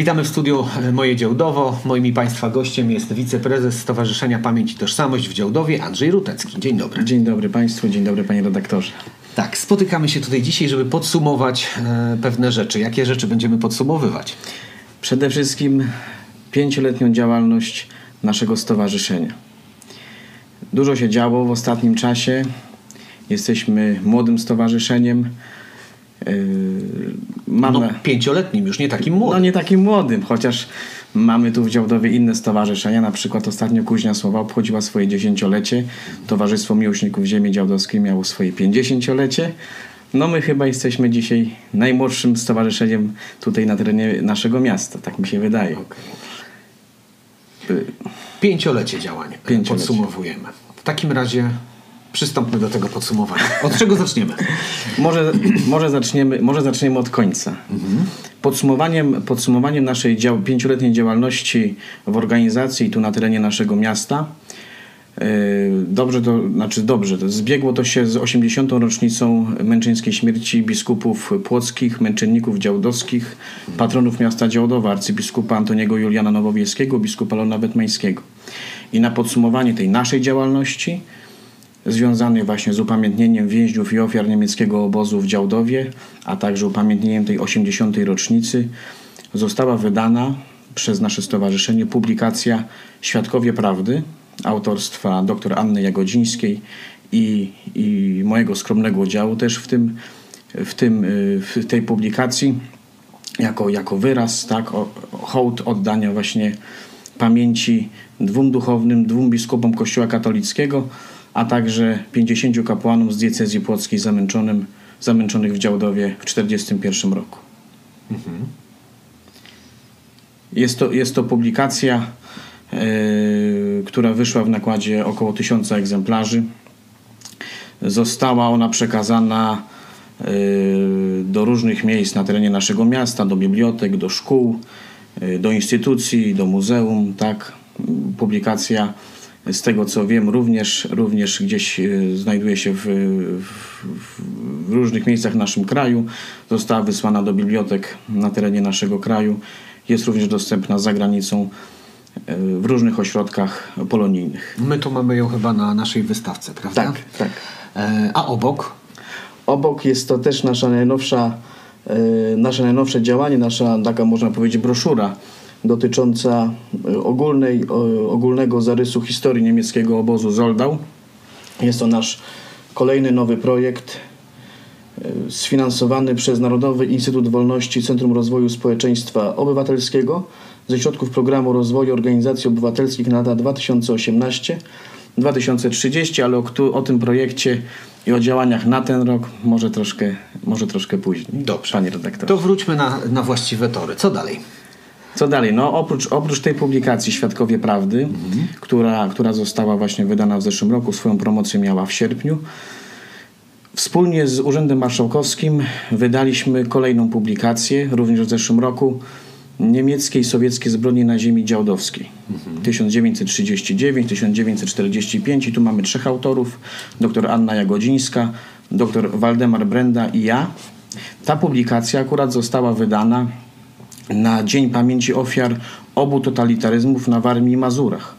Witamy w studiu e, Moje Działdowo. Moim i Państwa gościem jest wiceprezes Stowarzyszenia Pamięć i Tożsamość w Działdowie, Andrzej Rutecki. Dzień dobry. Dzień dobry Państwu, dzień dobry Panie redaktorze. Tak, spotykamy się tutaj dzisiaj, żeby podsumować e, pewne rzeczy. Jakie rzeczy będziemy podsumowywać? Przede wszystkim pięcioletnią działalność naszego stowarzyszenia. Dużo się działo w ostatnim czasie. Jesteśmy młodym stowarzyszeniem. Yy, Mam no, pięcioletnim, już nie takim młodym. No nie takim młodym, chociaż mamy tu w Działdowie inne stowarzyszenia. Na przykład ostatnio Kuźnia Słowa obchodziła swoje dziesięciolecie. Towarzystwo Miłośników Ziemi Działdowskiej miało swoje pięćdziesięciolecie. No my chyba jesteśmy dzisiaj najmłodszym stowarzyszeniem tutaj na terenie naszego miasta, tak mi się wydaje. Okay. Pięciolecie działania Pięciolecie. podsumowujemy. W takim razie przystąpmy do tego podsumowania. Od czego zaczniemy? może, może, zaczniemy, może zaczniemy od końca. Mhm. Podsumowaniem, podsumowaniem naszej dział, pięcioletniej działalności w organizacji tu na terenie naszego miasta yy, Dobrze to, znaczy dobrze, to zbiegło to się z 80. rocznicą męczeńskiej śmierci biskupów płockich, męczenników działdowskich, patronów miasta Działdowa, arcybiskupa Antoniego Juliana Nowowiejskiego, biskupa Lona Wetmańskiego. I na podsumowanie tej naszej działalności związany właśnie z upamiętnieniem więźniów i ofiar niemieckiego obozu w Działdowie, a także upamiętnieniem tej 80. rocznicy, została wydana przez nasze stowarzyszenie publikacja Świadkowie Prawdy autorstwa dr Anny Jagodzińskiej i, i mojego skromnego udziału też w, tym, w, tym, w tej publikacji jako, jako wyraz, tak, hołd oddania właśnie pamięci dwóm duchownym, dwóm biskupom Kościoła katolickiego, a także 50 kapłanów z diecezji płockiej zamęczonym, zamęczonych w Działdowie w 1941 roku. Mhm. Jest, to, jest to publikacja, yy, która wyszła w nakładzie około 1000 egzemplarzy. Została ona przekazana yy, do różnych miejsc na terenie naszego miasta, do bibliotek, do szkół, yy, do instytucji, do muzeum. Tak? Publikacja z tego co wiem, również, również gdzieś e, znajduje się w, w, w, różnych miejscach w naszym kraju. Została wysłana do bibliotek na terenie naszego kraju. Jest również dostępna za granicą e, w różnych ośrodkach polonijnych. My tu mamy ją chyba na naszej wystawce, prawda? Tak, tak. E, a obok? Obok jest to też nasza najnowsza, nasze najnowsze działanie, nasza taka można powiedzieć broszura dotycząca e, ogólnej, ogólnego zarysu historii niemieckiego obozu Zoldau. Jest to nasz kolejny nowy projekt e, sfinansowany przez Narodowy Instytut Wolności Centrum Rozwoju Społeczeństwa Obywatelskiego ze środków Programu Rozwoju Organizacji Obywatelskich na lata 2018-2030, ale o, o, tym projekcie i o działaniach na ten rok może troszkę, może troszkę później. Dobrze. Panie redaktorze. To wróćmy na, na właściwe tory. Co dalej? Co dalej? No, oprócz, oprócz tej publikacji Świadkowie Prawdy, mhm. która, która została właśnie wydana w zeszłym roku, swoją promocję miała w sierpniu, wspólnie z Urzędem Marszałkowskim wydaliśmy kolejną publikację, również w zeszłym roku, niemieckie i sowieckie zbrodnie na ziemi działdowskiej. Mhm. 1939-1945 i tu mamy trzech autorów, dr Anna Jagodzińska, dr Waldemar Brenda i ja. Ta publikacja akurat została wydana na Dzień Pamięci Ofiar obu totalitaryzmów na Warmii i Mazurach.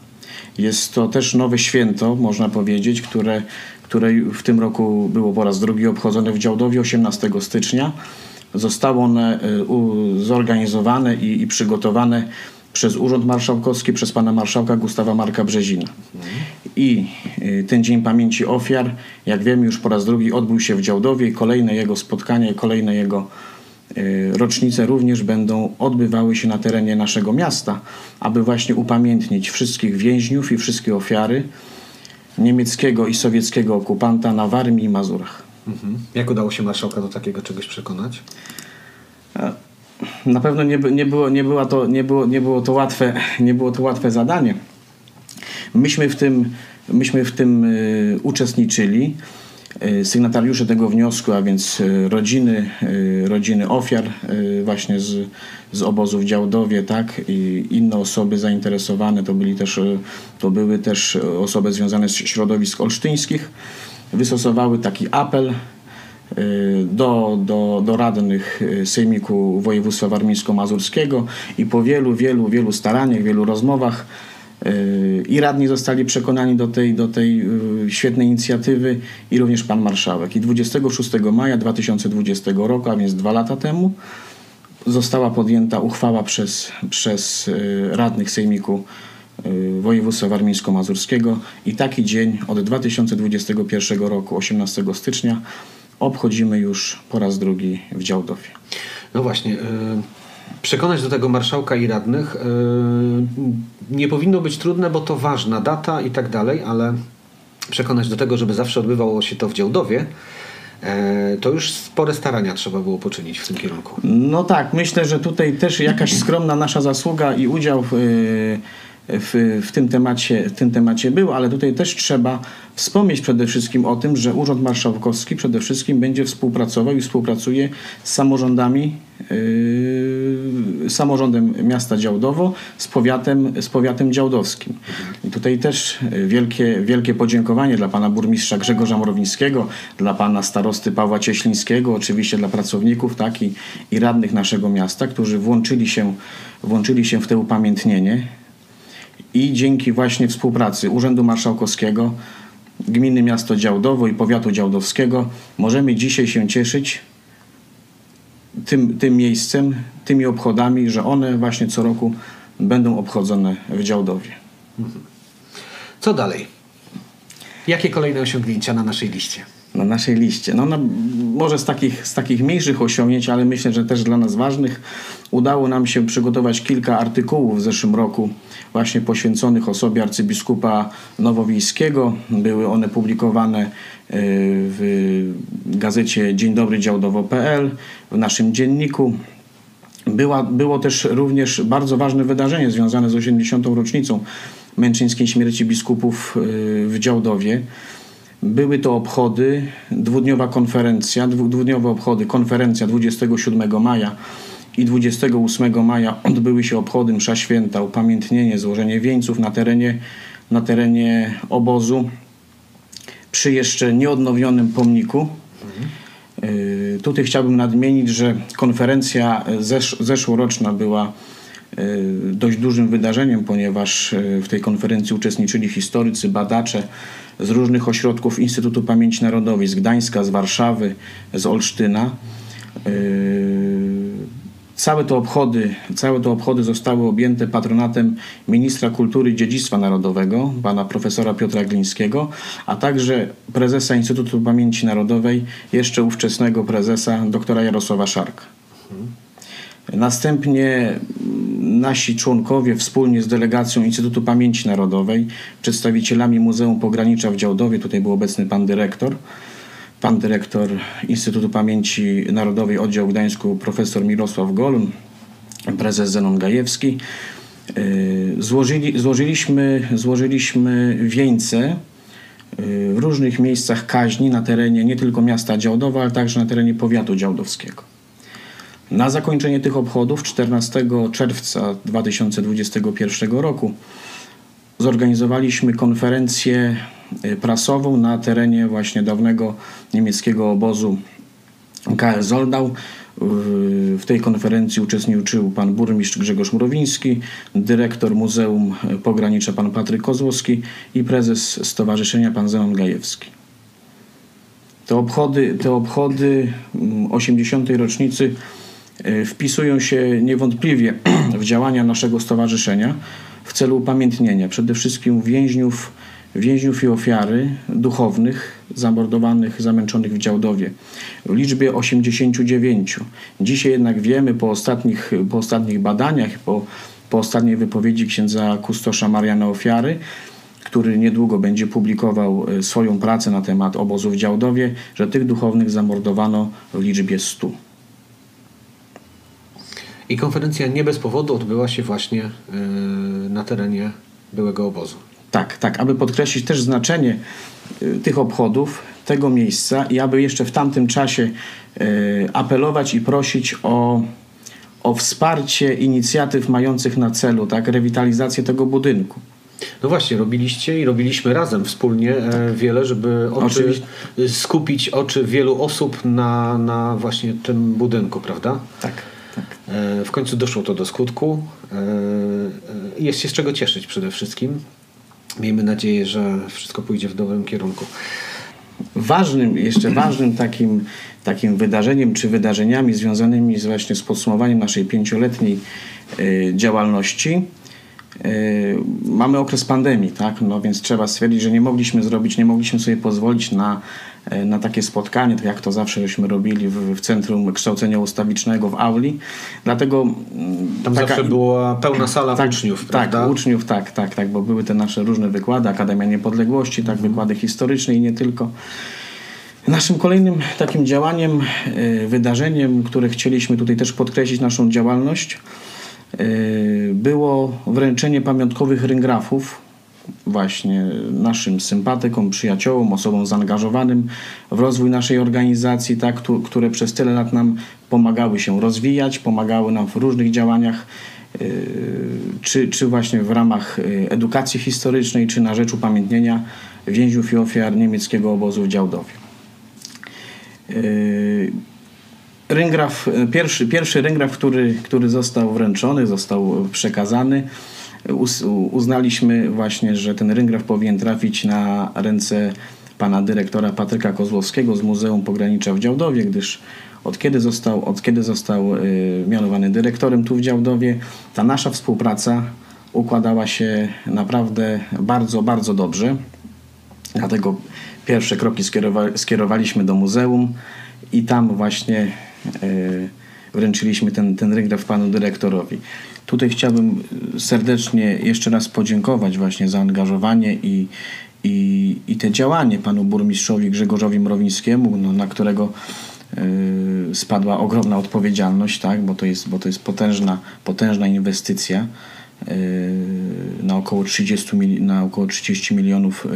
Jest to też nowe święto, można powiedzieć, które, które w tym roku było po raz drugi obchodzone w Działdowie 18 stycznia. Zostało one y, zorganizowane i, i przygotowane przez Urząd Marszałkowski, przez pana marszałka Gustawa Marka Brzezina. I y, ten Dzień Pamięci Ofiar, jak wiemy, już po raz drugi odbył się w Działdowie i kolejne jego spotkania, kolejne jego rocznice również będą odbywały się na terenie naszego miasta, aby właśnie upamiętnić wszystkich więźniów i wszystkie ofiary niemieckiego i sowieckiego okupanta na Warmii i Mazurach. Mhm. Jak udało się marszałka do takiego czegoś przekonać? Na pewno nie, nie, było, nie, było to, nie, było, nie, było to łatwe, nie było to łatwe zadanie. Myśmy w tym, myśmy w tym y, uczestniczyli. E, sygnatariusze tego wniosku, a więc e, rodziny, e, rodziny ofiar właśnie z, z obozu w Działdowie, tak, i inne osoby zainteresowane, to, byli też, to były też osoby związane z środowisk olsztyńskich, wystosowały taki apel y, do, do, do radnych y, Sejmiku Województwa Warmińsko-Mazurskiego i po wielu, wielu, wielu staraniach, wielu rozmowach y, i radni zostali przekonani do tej, do tej y, świetnej inicjatywy i również pan marszałek. I 26 maja 2020 roku, a więc dwa lata temu, została podjęta uchwała przez, przez y, radnych Sejmiku Województwa Warmińsko-Mazurskiego i taki dzień od 2021 roku, 18 stycznia, obchodzimy już po raz drugi w Działdowie. No właśnie. Przekonać do tego marszałka i radnych y, nie powinno być trudne, bo to ważna data i tak dalej, ale przekonać do tego, żeby zawsze odbywało się to w Działdowie, e, to już spore starania trzeba było poczynić w tym kierunku. No tak, myślę, że tutaj też jakaś skromna nasza zasługa i udział w, w, w, tym, temacie, w tym temacie był, ale tutaj też trzeba wspomnieć przede wszystkim o tym, że Urząd Marszałkowski przede wszystkim będzie współpracował i współpracuje z samorządami, yy, samorządem miasta Działdowo, z powiatem, z powiatem działdowskim. I tutaj też wielkie, wielkie podziękowanie dla pana burmistrza Grzegorza Morowińskiego, dla pana starosty Pawła Cieślińskiego, oczywiście dla pracowników tak, i, i radnych naszego miasta, którzy włączyli się, włączyli się w to upamiętnienie i dzięki właśnie współpracy Urzędu Marszałkowskiego, Gminy Miasto Działdowo i Powiatu Działdowskiego możemy dzisiaj się cieszyć tym, tym miejscem, tymi obchodami, że one właśnie co roku będą obchodzone w Działdowie. Co dalej? Jakie kolejne osiągnięcia na naszej liście? na naszej liście. No, na, może z takich, z takich mniejszych osiągnięć, ale myślę, że też dla nas ważnych, udało nam się przygotować kilka artykułów w zeszłym roku właśnie poświęconych osobie arcybiskupa Nowowiejskiego. Były one publikowane y, w gazecie Dzień Dobry Działdowo.pl, w naszym dzienniku. Była, było też również bardzo ważne wydarzenie związane z 80. rocznicą męczeńskiej śmierci biskupów y, w Działdowie. Były to obchody, dwudniowa konferencja, dwudniowe obchody, konferencja 27 maja i 28 maja odbyły się obchody msza święta, upamiętnienie, złożenie wieńców na terenie, na terenie obozu przy jeszcze nieodnowionym pomniku. Yy, tutaj chciałbym nadmienić, że konferencja zesz zeszłoroczna była yy, dość dużym wydarzeniem, ponieważ yy, w tej konferencji uczestniczyli historycy, badacze z różnych ośrodków Instytutu Pamięci Narodowej, z Gdańska, z Warszawy, z Olsztyna. Całe te obchody, całe te obchody zostały objęte patronatem ministra kultury i dziedzictwa narodowego, pana profesora Piotra Glińskiego, a także prezesa Instytutu Pamięci Narodowej, jeszcze ówczesnego prezesa doktora Jarosława Szarka. Następnie nasi członkowie wspólnie z delegacją Instytutu Pamięci Narodowej, przedstawicielami Muzeum Pogranicza w Działdowie, tutaj był obecny pan dyrektor, pan dyrektor Instytutu Pamięci Narodowej Oddział Gdańsku profesor Mirosław Golun, prezes Zenon Gajewski. Złożyli, złożyliśmy, złożyliśmy wieńce w różnych miejscach kaźni na terenie nie tylko miasta Działdowa, ale także na terenie powiatu działdowskiego. Na zakończenie tych obchodów 14 czerwca 2021 roku zorganizowaliśmy konferencję prasową na terenie właśnie dawnego niemieckiego obozu KL Zoldau. W tej konferencji uczestniczył pan burmistrz Grzegorz Mrowiński, dyrektor Muzeum Pogranicza pan Patryk Kozłowski i prezes stowarzyszenia pan Zenon Gajewski. Te obchody, te obchody 80. rocznicy wpisują się niewątpliwie w działania naszego stowarzyszenia w celu upamiętnienia przede wszystkim więźniów, więźniów i ofiary duchownych zamordowanych, zamęczonych w Działdowie w liczbie 89. Dzisiaj jednak wiemy po ostatnich, po ostatnich badaniach, po, po ostatniej wypowiedzi księdza kustosza Mariana Ofiary, który niedługo będzie publikował swoją pracę na temat obozu w Działdowie, że tych duchownych zamordowano w liczbie 100. I konferencja nie bez powodu odbyła się właśnie yy, na terenie byłego obozu. Tak, tak, aby podkreślić też znaczenie y, tych obchodów, tego miejsca i aby jeszcze w tamtym czasie y, apelować i prosić o, o wsparcie inicjatyw mających na celu tak, rewitalizację tego budynku. No właśnie, robiliście i robiliśmy razem wspólnie e, wiele, żeby oczy, Oczywiście. skupić oczy wielu osób na, na właśnie tym budynku, prawda? Tak, tak. E, W końcu doszło to do skutku. E, e, Jest się z czego cieszyć przede wszystkim. Miejmy nadzieję, że wszystko pójdzie w dobrym kierunku. Ważnym, jeszcze ważnym takim, takim wydarzeniem czy wydarzeniami związanymi z właśnie z podsumowaniem naszej pięcioletniej y, działalności mamy okres pandemii, tak? No więc trzeba stwierdzić, że nie mogliśmy zrobić, nie mogliśmy sobie pozwolić na, na takie spotkanie, tak jak to zawsze żeśmy robili w, w Centrum Kształcenia Ustawicznego w Auli. Dlatego mm, Tam taka- zawsze była pełna sala uczniów, prawda? tak, uczniów, tak, tak, tak, bo były te nasze różne wykłady, Akademia Niepodległości, tak, wykłady historyczne i nie tylko. Naszym kolejnym takim działaniem, y, wydarzeniem, które chcieliśmy tutaj też podkreślić naszą działalność, y, było wręczenie pamiątkowych ryngrafów właśnie naszym sympatykom, przyjaciołom, osobom zaangażowanym w rozwój naszej organizacji, tak, które przez tyle lat nam pomagały się rozwijać, pomagały nam w różnych działaniach, yy, czy, czy właśnie w ramach yy, edukacji historycznej, czy na rzecz upamiętnienia więźniów i ofiar niemieckiego obozu w Działdowie. Yy, Ryngraf, pierwszy, pierwszy ryngraf, który, który został wręczony, został przekazany, uznaliśmy właśnie, że ten ryngraf powinien trafić na ręce pana dyrektora Patryka Kozłowskiego z Muzeum Pogranicza w Działdowie, gdyż od kiedy został, od kiedy został y, mianowany dyrektorem tu w Działdowie, ta nasza współpraca układała się naprawdę bardzo, bardzo dobrze. Dlatego pierwsze kroki skierowa- skierowaliśmy do muzeum i tam właśnie e, wręczyliśmy ten, ten ryngraf panu dyrektorowi. Tutaj chciałbym serdecznie jeszcze raz podziękować właśnie za angażowanie i, i, i te działanie panu burmistrzowi Grzegorzowi Mrowińskiemu, no, na którego e, spadła ogromna odpowiedzialność, tak? bo to jest, bo to jest potężna, potężna inwestycja e, na około 30, mil, na około 30 milionów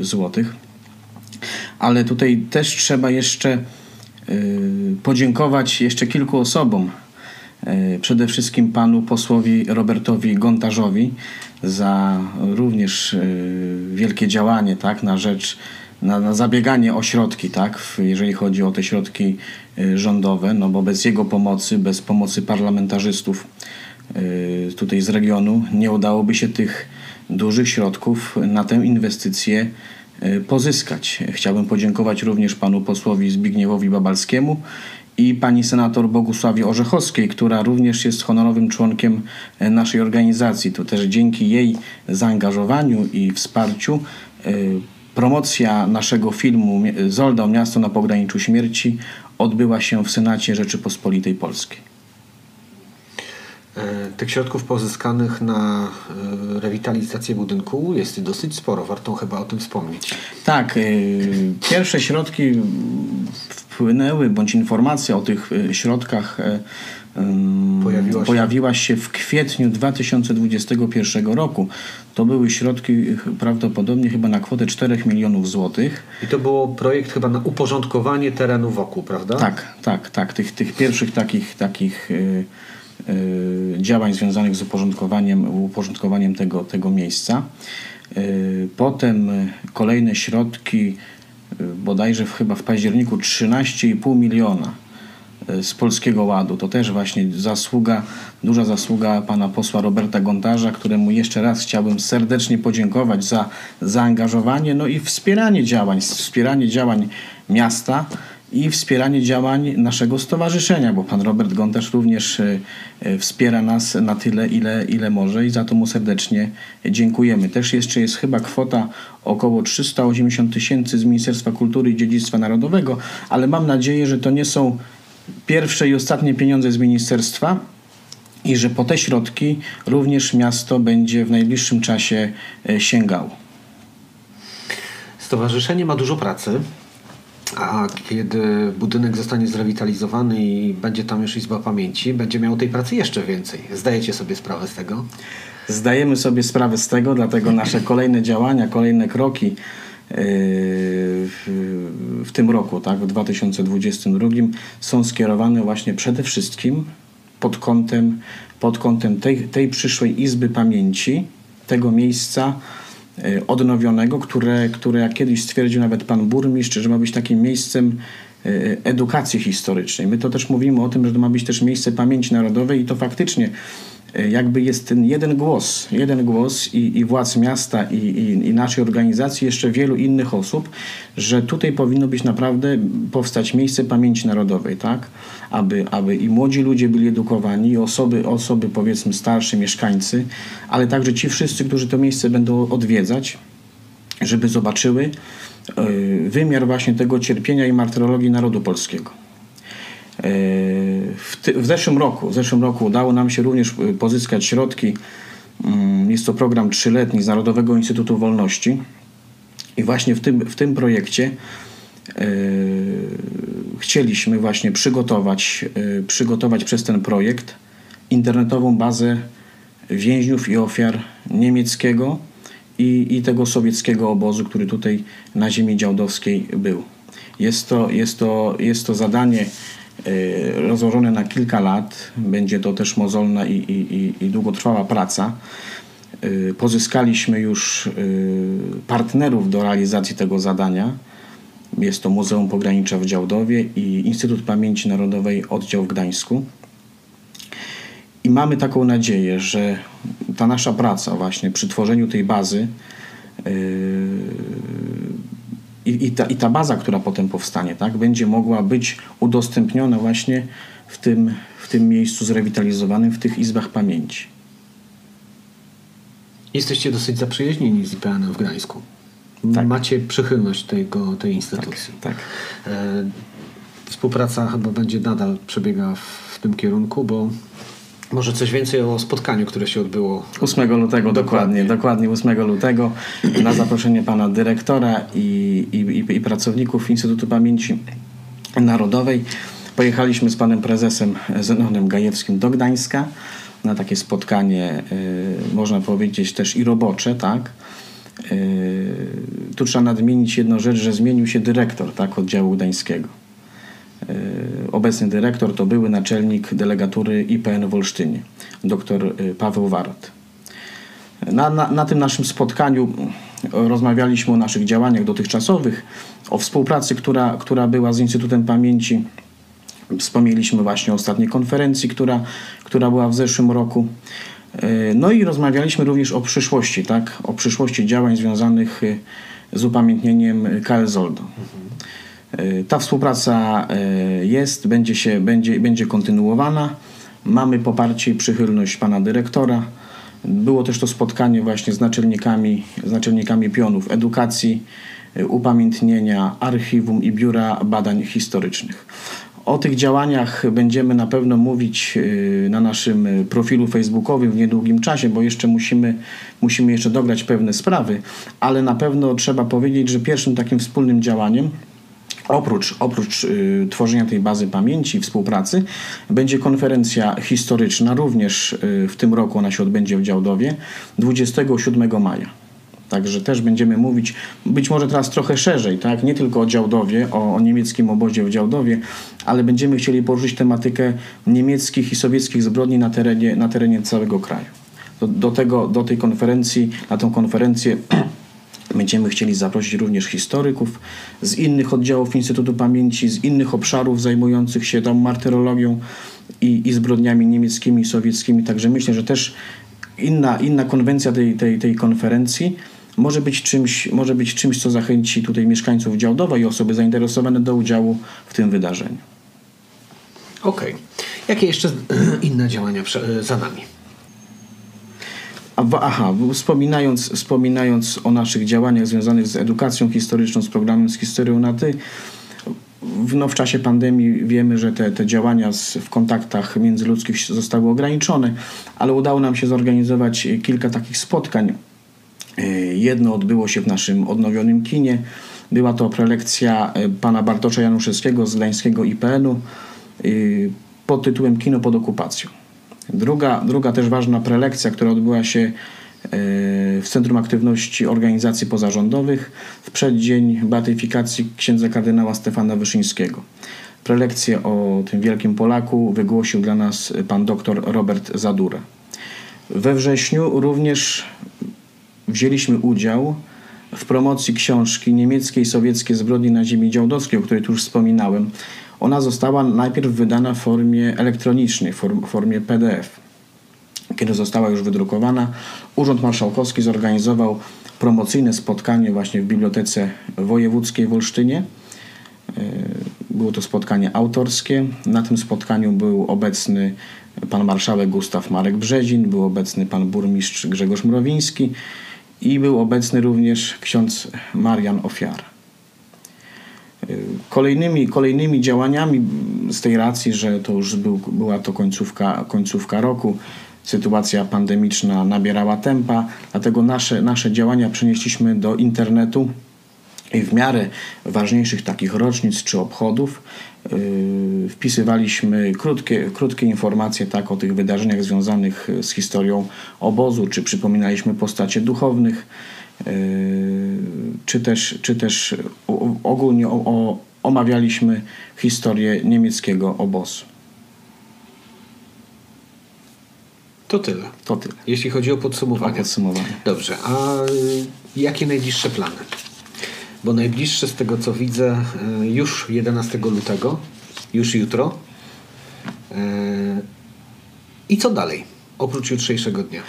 e, złotych. Ale tutaj też trzeba jeszcze y, podziękować jeszcze kilku osobom. Y, Przede wszystkim panu posłowi Robertowi Gontarzowi za również y, wielkie działanie tak, na rzecz, na, na zabieganie o środki, tak, jeżeli chodzi o te środki y, rządowe, no bo bez jego pomocy, bez pomocy parlamentarzystów y, tutaj z regionu nie udałoby się tych dużych środków na tę inwestycję y, pozyskać. Chciałbym podziękować również panu posłowi Zbigniewowi Babalskiemu i pani senator Bogusławie Orzechowskiej, która również jest honorowym członkiem y, naszej organizacji. To też dzięki jej zaangażowaniu i wsparciu y, promocja naszego filmu Zoldał Miasto na pograniczu śmierci odbyła się w Senacie Rzeczypospolitej Polskiej. E, Tych środków pozyskanych na e, rewitalizację budynku jest dosyć sporo. Warto chyba o tym wspomnieć. Tak, y, pierwsze środki wpłynęły, bądź informacja o tych środkach Pojawiła się. pojawiła się w kwietniu 2021 roku. To były środki prawdopodobnie chyba na kwotę 4 milionów złotych. I to było projekt chyba na uporządkowanie terenu wokół, prawda? Tak, tak, tak. Tych, tych pierwszych takich, takich działań związanych z uporządkowaniem, uporządkowaniem tego, tego miejsca. Y, Potem y, kolejne środki, y, bodajże w, chyba w październiku 13,5 miliona y, z Polskiego Ładu. To też właśnie zasługa, duża zasługa pana posła Roberta Gontarza, któremu jeszcze raz chciałbym serdecznie podziękować za zaangażowanie, no i wspieranie działań, wspieranie działań miasta i wspieranie działań naszego stowarzyszenia, bo pan Robert Gontarz również y, y, wspiera nas na tyle, ile, ile może i za to mu serdecznie dziękujemy. Też jeszcze jest chyba kwota około 380 tysięcy z Ministerstwa Kultury i Dziedzictwa Narodowego, ale mam nadzieję, że to nie są pierwsze i ostatnie pieniądze z ministerstwa i że po te środki również miasto będzie w najbliższym czasie e, sięgało. Stowarzyszenie ma dużo pracy, a kiedy budynek zostanie zrewitalizowany i będzie tam już Izba Pamięci, będzie miało tej pracy jeszcze więcej. Zdajecie sobie sprawę z tego? Zdajemy sobie sprawę z tego, dlatego nasze kolejne działania, kolejne kroki yy, w, tym roku, tak, w 2022 są skierowane właśnie przede wszystkim pod kątem, pod kątem tej, tej przyszłej Izby Pamięci, tego miejsca odnowionego, które, które jak kiedyś stwierdził nawet pan burmistrz, że ma być takim miejscem y, edukacji historycznej. My to też mówimy o tym, że to ma być też miejsce pamięci narodowej i to faktycznie y, jakby jest ten jeden głos, jeden głos i, i władz miasta i, i, i naszej organizacji, jeszcze wielu innych osób, że tutaj powinno być naprawdę powstać miejsce pamięci narodowej, tak? Aby, aby i młodzi ludzie byli edukowani, i osoby, osoby powiedzmy starsze, mieszkańcy, ale także ci wszyscy, którzy to miejsce będą odwiedzać, żeby zobaczyły y, wymiar właśnie tego cierpienia i martyrologii narodu polskiego. W, ty, w zeszłym roku, w zeszłym roku udało nam się również y, pozyskać środki. Mm, Jest to program trzyletni z Narodowego Instytutu Wolności. I właśnie w tym, w tym projekcie e, chcieliśmy właśnie przygotować, e, przygotować przez ten projekt internetową bazę więźniów i ofiar niemieckiego i, i tego sowieckiego obozu, który tutaj na ziemi działdowskiej był. Jest to, jest to, jest to zadanie rozłożone na kilka lat. Będzie to też mozolna i, i, i- długotrwała praca. Y, Pozyskaliśmy już y, partnerów do realizacji tego zadania. Jest to Muzeum Pogranicza w Działdowie i Instytut Pamięci Narodowej Oddział w Gdańsku. I mamy taką nadzieję, że ta nasza praca właśnie przy tworzeniu tej bazy i, i, ta, i ta baza, która potem powstanie, tak, będzie mogła być udostępniona właśnie w tym, w tym miejscu zrewitalizowanym, w tych izbach pamięci. Jesteście dosyć zaprzyjaźnieni z IPN-em w Gdańsku. Tak. Macie przychylność tego, tej instytucji. Tak. E, Współpraca chyba będzie nadal przebiegała w, w tym kierunku, bo może coś więcej o spotkaniu, które się odbyło 8 lutego, dokładnie, dokładnie 8 lutego na zaproszenie pana dyrektora i, i, i, i pracowników Instytutu Pamięci Narodowej pojechaliśmy z panem prezesem Zenonem Gajewskim do Gdańska na takie spotkanie, y, można powiedzieć też i robocze, tak. Y, tu trzeba nadmienić jedną rzecz, że zmienił się dyrektor tak, oddziału gdańskiego. Y, Obecny dyrektor to były naczelnik delegatury IPN w Olsztynie, dr y, Paweł Warot. Na, na, na tym naszym spotkaniu rozmawialiśmy o naszych działaniach dotychczasowych, o współpracy, która, która była z Instytutem Pamięci. Wspomnieliśmy właśnie o ostatniej konferencji, która, która była w zeszłym roku. Y, No i rozmawialiśmy również o przyszłości, tak? o przyszłości działań związanych y, z upamiętnieniem KL Zoldo. Y, Ta współpraca y, jest, będzie, się, będzie, będzie kontynuowana. Mamy poparcie i przychylność pana dyrektora. Było też to spotkanie właśnie z naczelnikami, z naczelnikami pionów edukacji, y, upamiętnienia, archiwum i biura badań historycznych. O tych działaniach będziemy na pewno mówić na naszym profilu facebookowym w niedługim czasie, bo jeszcze musimy, musimy jeszcze dograć pewne sprawy, ale na pewno trzeba powiedzieć, że pierwszym takim wspólnym działaniem Oprócz, oprócz y, tworzenia tej bazy pamięci współpracy będzie konferencja historyczna, również y, w tym roku ona się odbędzie w Działdowie 27 maja. Także też będziemy mówić, być może teraz trochę szerzej, tak? nie tylko o Działdowie, o, o niemieckim obozie w Działdowie, ale będziemy chcieli poruszyć tematykę niemieckich i sowieckich zbrodni na terenie, na terenie całego kraju. Do, do, tego, do tej konferencji, na tą konferencję Będziemy chcieli zaprosić również historyków z innych oddziałów Instytutu Pamięci, z innych obszarów zajmujących się tą martyrologią i, i zbrodniami niemieckimi sowieckimi. Także myślę, że też inna, inna konwencja tej, tej, tej konferencji może być, czymś, może być czymś, co zachęci tutaj mieszkańców Działdowa i osoby zainteresowane do udziału w tym wydarzeniu. Okej. Jakie jeszcze inne działania za nami? Aha, wspominając, wspominając o naszych działaniach związanych z edukacją historyczną, z programem z historią na ty, w, no, w czasie pandemii wiemy, że te, te działania z, w kontaktach międzyludzkich zostały ograniczone, ale udało nam się zorganizować kilka takich spotkań. E, Jedno odbyło się w naszym odnowionym kinie. Była to prelekcja e, pana Bartosza Januszewskiego z Gdańskiego IPN-u e, pod tytułem Kino pod okupacją. Druga, druga też ważna prelekcja, która odbyła się e, w Centrum Aktywności Organizacji Pozarządowych w przeddzień beatyfikacji księdza kardynała Stefana Wyszyńskiego. Prelekcję o tym wielkim Polaku wygłosił dla nas pan dr Robert Zadura. We wrześniu również wzięliśmy udział w promocji książki niemieckiej sowieckie zbrodnie na ziemi działdowskiej, o której tu już wspominałem. Ona została najpierw wydana w formie elektronicznej, w formie PDF. Kiedy została już wydrukowana, Urząd Marszałkowski zorganizował promocyjne spotkanie właśnie w Bibliotece Wojewódzkiej w Olsztynie. E, było to spotkanie autorskie. Na tym spotkaniu był obecny pan marszałek Gustaw Marek Brzezin, był obecny pan burmistrz Grzegorz Mrowiński i był obecny również ksiądz Marian Ofiar. Kolejnymi, kolejnymi działaniami z tej racji, że to już był, była to końcówka, końcówka roku, sytuacja pandemiczna nabierała tempa, dlatego nasze, nasze działania przenieśliśmy do internetu i w miarę ważniejszych takich rocznic czy obchodów yy, wpisywaliśmy krótkie, krótkie informacje tak, o tych wydarzeniach związanych z historią obozu, czy przypominaliśmy postacie duchownych, czy też, czy też ogólnie o, o, omawialiśmy historię niemieckiego obozu. To tyle. To tyle. Jeśli chodzi o podsumowanie. O podsumowanie. Dobrze, a y, jakie najbliższe plany? Bo najbliższe z tego co widzę y, już 11 lutego, już jutro. Y, I co dalej? Oprócz jutrzejszego dnia.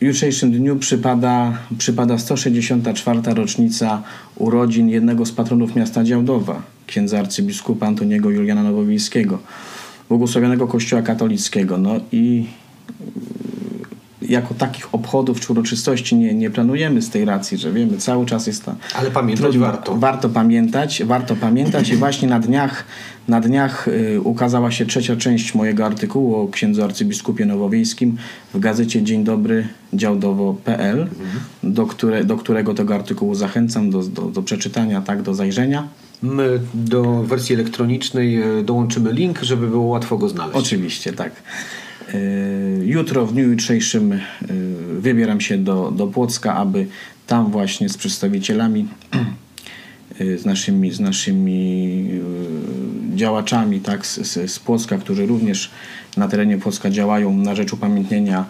W jutrzejszym dniu przypada, przypada 164. rocznica urodzin jednego z patronów miasta Działdowa, księdza arcybiskupa Antoniego Juliana Nowowiejskiego błogosławionego Kościoła katolickiego. No i y, jako takich obchodów czy uroczystości nie, nie planujemy z tej racji, że wiemy, cały czas jest to. Ale pamiętać trudno, warto. Warto pamiętać, warto pamiętać i właśnie na dniach, na dniach y, ukazała się trzecia część mojego artykułu o księdzu arcybiskupie nowowiejskim w gazecie Dzień Dobry działdowo.pl, mhm. do, które, do którego tego artykułu zachęcam do, do, do przeczytania, tak, do zajrzenia. My do wersji elektronicznej e, dołączymy link, żeby było łatwo go znaleźć. Oczywiście, tak. E, jutro, w dniu jutrzejszym, wybieram się do, do Płocka, aby tam właśnie z przedstawicielami, z naszymi, z naszymi działaczami tak, z, z Płocka, którzy również na terenie Płocka działają na rzecz upamiętnienia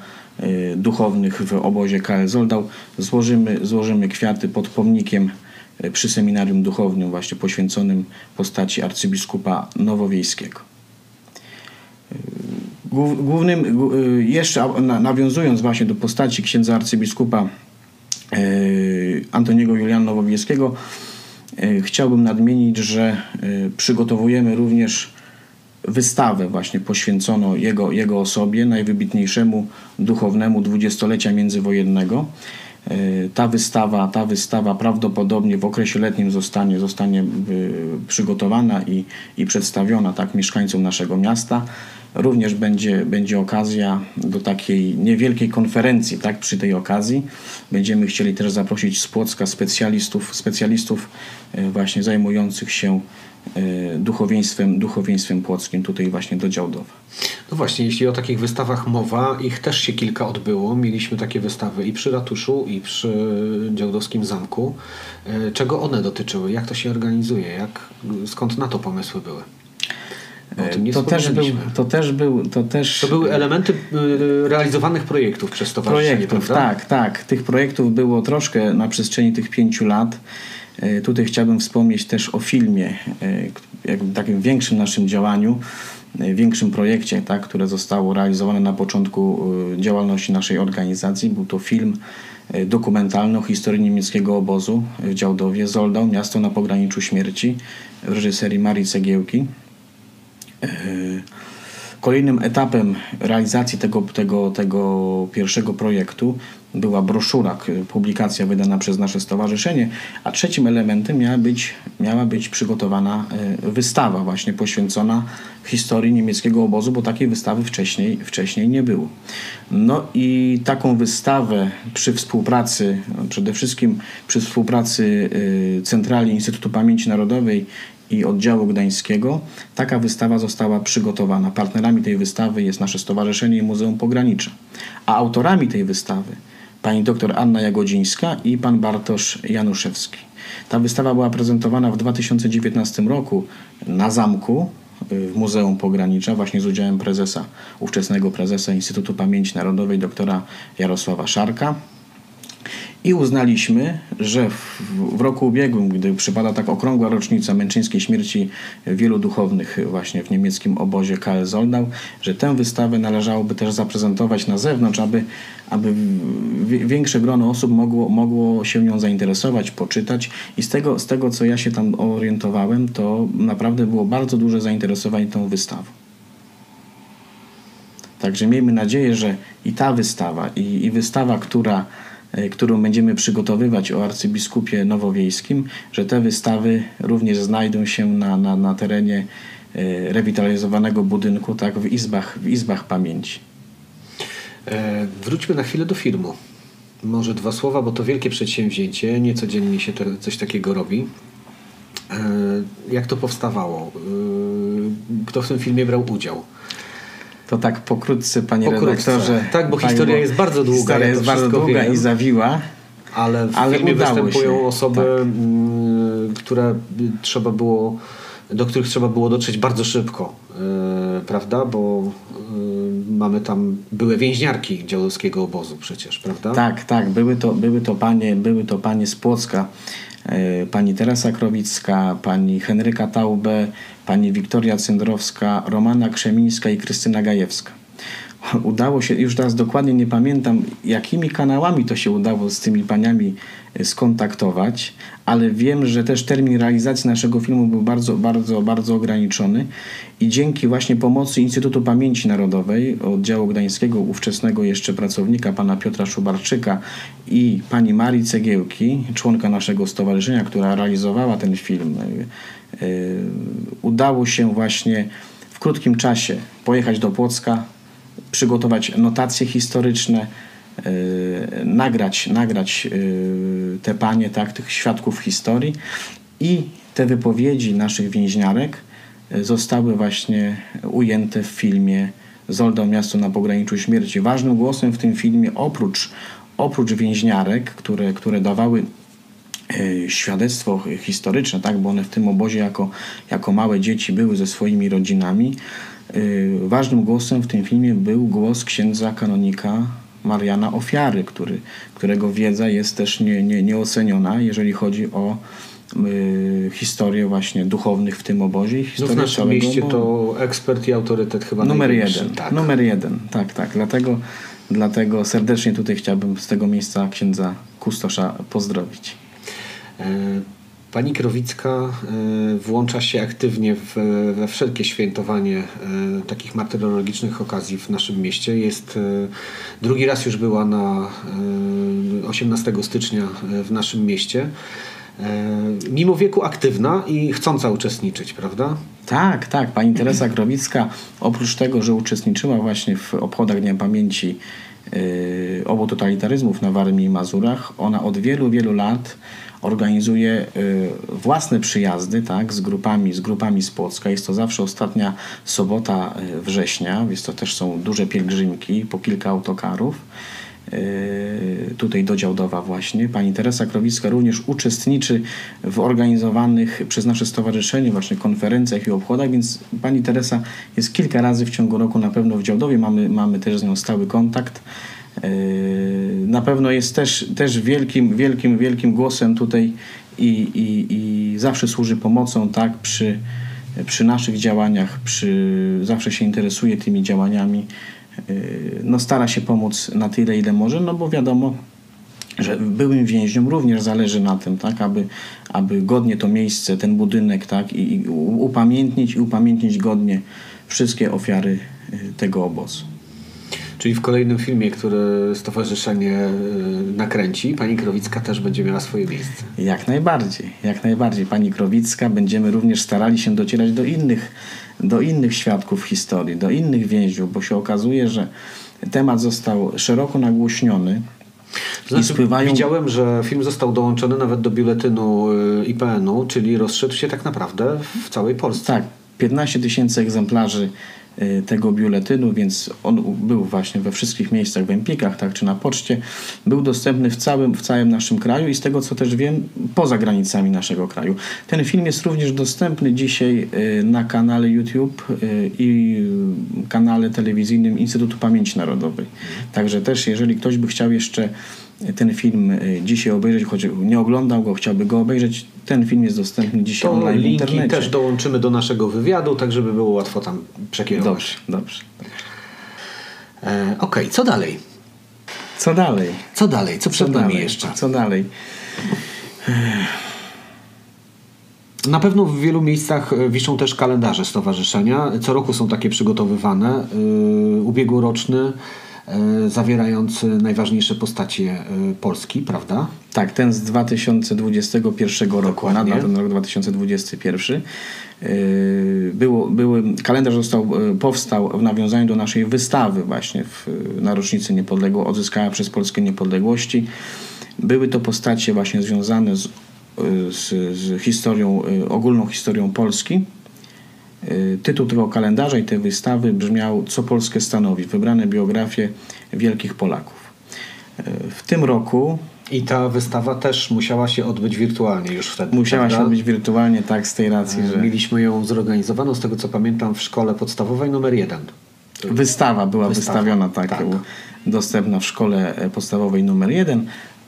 duchownych w obozie KL Zoldał, złożymy, złożymy kwiaty pod pomnikiem E, przy seminarium duchownym właśnie poświęconym postaci arcybiskupa Nowowiejskiego. E, głównym, jeszcze nawiązując właśnie do postaci księdza arcybiskupa Antoniego Juliana Nowowiejskiego, chciałbym nadmienić, że przygotowujemy również wystawę właśnie poświęconą jego, jego osobie, najwybitniejszemu duchownemu dwudziestolecia międzywojennego. E, ta wystawa, ta wystawa prawdopodobnie w okresie letnim zostanie, zostanie przygotowana i, i przedstawiona tak mieszkańcom naszego miasta. Również będzie, będzie okazja do takiej niewielkiej konferencji tak, przy tej okazji. Będziemy chcieli też zaprosić z Płocka specjalistów, specjalistów e, właśnie zajmujących się E, duchowieństwem, duchowieństwem płockim tutaj właśnie do Działdowa. No właśnie, jeśli o takich wystawach mowa, ich też się kilka odbyło. Mieliśmy takie wystawy i przy ratuszu, i przy Działdowskim Zamku. E, czego one dotyczyły? Jak to się organizuje? Jak, skąd na to pomysły były? E, to też, był, to też był. To, też... to były elementy realizowanych projektów przez Stowarzyszenie, Projektów, prawda? tak, tak. Tych projektów było troszkę na przestrzeni tych pięciu lat. E, tutaj chciałbym wspomnieć też o filmie, e, takim większym naszym działaniu, większym projekcie, tak, które zostało realizowane na początku działalności naszej organizacji. Był to film dokumentalny o historii niemieckiego obozu w Działdowie, Zoldau, miasto na pograniczu śmierci w reżyserii Marii Cegiełki. Kolejnym etapem realizacji tego, tego, tego pierwszego projektu była broszura, publikacja wydana przez nasze stowarzyszenie, a trzecim elementem miała być, miała być przygotowana e, wystawa właśnie poświęcona historii niemieckiego obozu, bo takiej wystawy wcześniej, wcześniej nie było. No i taką wystawę przy współpracy, przede wszystkim przy współpracy e, Centrali Instytutu Pamięci Narodowej i oddziału gdańskiego taka wystawa została przygotowana. Partnerami tej wystawy jest nasze Stowarzyszenie Muzeum Pogranicze, a autorami tej wystawy pani dr Anna Jagodzińska i pan Bartosz Januszewski. Ta wystawa była prezentowana w 2019 roku na zamku y, w Muzeum Pogranicza, właśnie z udziałem prezesa, ówczesnego prezesa Instytutu Pamięci Narodowej, doktora Jarosława Szarka. I uznaliśmy, że w, w roku ubiegłym, gdy przypada tak okrągła rocznica męczeńskiej śmierci wielu duchownych właśnie w niemieckim obozie KL Zoldau, że tę wystawę należałoby też zaprezentować na zewnątrz, aby, aby wi- większe grono osób mogło, mogło się nią zainteresować, poczytać. I z tego, z tego, co ja się tam orientowałem, to naprawdę było bardzo duże zainteresowanie tą wystawą. Także miejmy nadzieję, że i ta wystawa, i, i wystawa, która, którą będziemy przygotowywać o arcybiskupie nowowiejskim, że te wystawy również znajdą się na, na, na terenie e, rewitalizowanego budynku, tak, w izbach, w izbach pamięci. E, wróćmy na chwilę do filmu. Może dwa słowa, bo to wielkie przedsięwzięcie. Niecodziennie się te, coś takiego robi. E, jak to powstawało? E, kto w tym filmie brał udział? To tak pokrótce, panie Pokrótce. redaktorze. Tak, bo historia jest bardzo długa, Historia jest bardzo długa wiem. i zawiła. Ale w Ale filmie występują się, osoby, tak. mm, które trzeba było, do których trzeba było dotrzeć bardzo szybko, e, prawda? Bo e, mamy tam były więźniarki działdowskiego obozu przecież, prawda? Tak, tak. Były to, były to, panie, były to panie z Płocka. E, Pani Teresa Krowicka, pani Henryka Taube, pani Wiktoria Cyndrowska, Romana Krzemińska i Krystyna Gajewska. Udało się, już teraz dokładnie nie pamiętam, jakimi kanałami to się udało z tymi paniami e, skontaktować, ale wiem, że też termin realizacji naszego filmu był bardzo, bardzo, bardzo ograniczony i dzięki właśnie pomocy Instytutu Pamięci Narodowej oddziału gdańskiego, ówczesnego jeszcze pracownika pana Piotra Szubarczyka i pani Marii Cegiełki, członka naszego stowarzyszenia, która realizowała ten film, e, e, udało się właśnie w krótkim czasie pojechać do Płocka, przygotować notacje historyczne, yy, nagrać, nagrać yy, te panie, tak, tych świadków historii i te wypowiedzi naszych więźniarek yy, zostały właśnie ujęte w filmie Zoldał miasto na pograniczu śmierci. Ważnym głosem w tym filmie oprócz, oprócz więźniarek, które, które dawały e, świadectwo historyczne, tak, bo one w tym obozie jako, jako małe dzieci były ze swoimi rodzinami. E, Ważnym głosem w tym filmie był głos księdza kanonika Mariana Ofiary, który, którego wiedza jest też nie, nie, nieoceniona, jeżeli chodzi o y, historię właśnie duchownych w tym obozie No w naszym mieście obozu. to ekspert i autorytet chyba Numer jeden. Tak. Numer jeden, tak, tak. Dlatego, dlatego serdecznie tutaj chciałbym z tego miejsca księdza Kustosza pozdrowić. E, Pani Krowicka e, włącza się aktywnie w, we wszelkie świętowanie e, takich martyrologicznych okazji w naszym mieście. Jest e, drugi raz już była na e, 18 stycznia w naszym mieście. Mimo wieku aktywna i chcąca uczestniczyć, prawda? Tak, tak. Pani Teresa Krowicka, oprócz tego, że uczestniczyła właśnie w obchodach Dnia Pamięci obu totalitaryzmów na Warmii i Mazurach, ona od wielu, wielu lat organizuje yy, własne przyjazdy tak, z, grupami, z grupami z Płocka. Jest to zawsze ostatnia sobota yy, września, więc to też są duże pielgrzymki, po kilka autokarów. Yy, tutaj do Działdowa właśnie. Pani Teresa Krowicka również uczestniczy w organizowanych przez nasze stowarzyszenie właśnie konferencjach i obchodach, więc pani Teresa jest kilka razy w ciągu roku na pewno w Działdowie. Mamy, mamy też z nią stały kontakt. Yy, Na pewno jest też, też wielkim, wielkim, wielkim głosem tutaj i, i, i zawsze służy pomocą tak przy, przy naszych działaniach, przy, zawsze się interesuje tymi działaniami Yy, no stara się pomóc na tyle, ile może, no bo wiadomo, że byłym więźniom również zależy na tym, tak, aby, aby godnie to miejsce, ten budynek, tak, i, i upamiętnić i upamiętnić godnie wszystkie ofiary yy, tego obozu. Czyli w kolejnym filmie, który stowarzyszenie e, nakręci, pani Krowicka też będzie miała swoje miejsce. Jak najbardziej, jak najbardziej. Pani Krowicka, będziemy również starali się docierać do innych, do innych świadków historii, do innych więźniów, bo się okazuje, że temat został szeroko nagłośniony i Znaczy, spływają... Widziałem, że film został dołączony nawet do biuletynu y, IPN-u, czyli rozszedł się tak naprawdę w całej Polsce. Tak, 15 tysięcy egzemplarzy tego biuletynu, więc on był właśnie we wszystkich miejscach w Empikach, tak, czy na poczcie. Był dostępny w całym, w całym naszym kraju i z tego co też wiem, poza granicami naszego kraju. Ten film jest również dostępny dzisiaj y, na kanale YouTube y, i y, kanale telewizyjnym Instytutu Pamięci Narodowej. Także też, jeżeli ktoś by chciał jeszcze ten film y, dzisiaj obejrzeć, choć nie oglądał go, chciałby go obejrzeć, ten film jest dostępny dzisiaj To online w linki internecie. też dołączymy do naszego wywiadu, tak żeby było łatwo tam przekierować. Dobrze, dobrze. E, Okej, co dalej? Co dalej? Co dalej? Co przed Co nami dalej? jeszcze? Co dalej? Na pewno w wielu miejscach e, wiszą też kalendarze stowarzyszenia. Co roku są takie przygotowywane. Yy, ubiegłoroczny zawierający najważniejsze postacie yy, Polski, prawda? Tak, ten z 2021 roku, Dokładnie. na ten rok 2021. Yy, Było, były, kalendarz został, powstał w nawiązaniu do naszej wystawy właśnie w, na rocznicę niepodległo, odzyskania przez Polskę niepodległości. Były to postacie właśnie związane z, z, z historią, ogólną historią Polski. Yy, Tytuł tego kalendarza i tej wystawy brzmiał Co Polskę stanowi? Wybrane biografie wielkich Polaków. Yy, W tym roku I ta wystawa też musiała się odbyć wirtualnie już wtedy. Musiała się prawda? odbyć wirtualnie, tak, z tej racji, że Mieliśmy ją zorganizowaną, z tego co pamiętam, w szkole podstawowej numer jeden. wystawa była Wystawa, wystawiona, tak, tak. dostępna w szkole e, podstawowej numer jeden,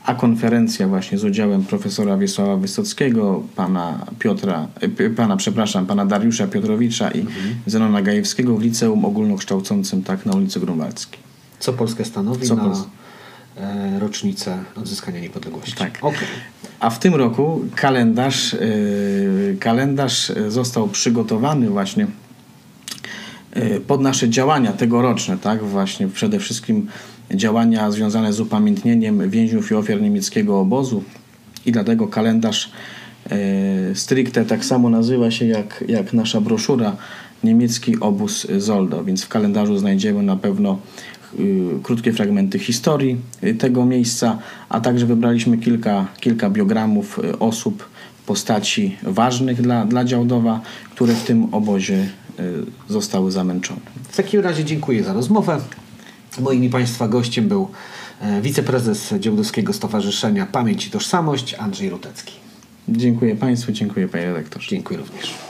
a konferencja właśnie z udziałem profesora Wiesława Wysockiego, pana Piotra, e, pana, przepraszam, pana Dariusza Piotrowicza i Mhm. Zenona Gajewskiego w liceum ogólnokształcącym, tak, na ulicy Grunwaldzkiej. Co Polskę stanowi Co na Pols- e, rocznicę odzyskania niepodległości. Tak. Okej. A w tym roku kalendarz, yy, kalendarz został przygotowany właśnie pod nasze działania tegoroczne, tak? Właśnie przede wszystkim działania związane z upamiętnieniem więźniów i ofiar niemieckiego obozu i dlatego kalendarz yy, stricte tak samo nazywa się jak, jak nasza broszura niemiecki obóz Zoldo, więc w kalendarzu znajdziemy na pewno y, krótkie fragmenty historii y, tego miejsca, a także wybraliśmy kilka, kilka biogramów y, osób, postaci ważnych dla, dla Działdowa, które w tym obozie zostały zamęczone. W takim razie dziękuję za rozmowę. Moim i Państwa gościem był e, wiceprezes Działdowskiego Stowarzyszenia Pamięć i Tożsamość Andrzej Rutecki. Dziękuję Państwu, dziękuję Panie Redaktorze. Dziękuję również.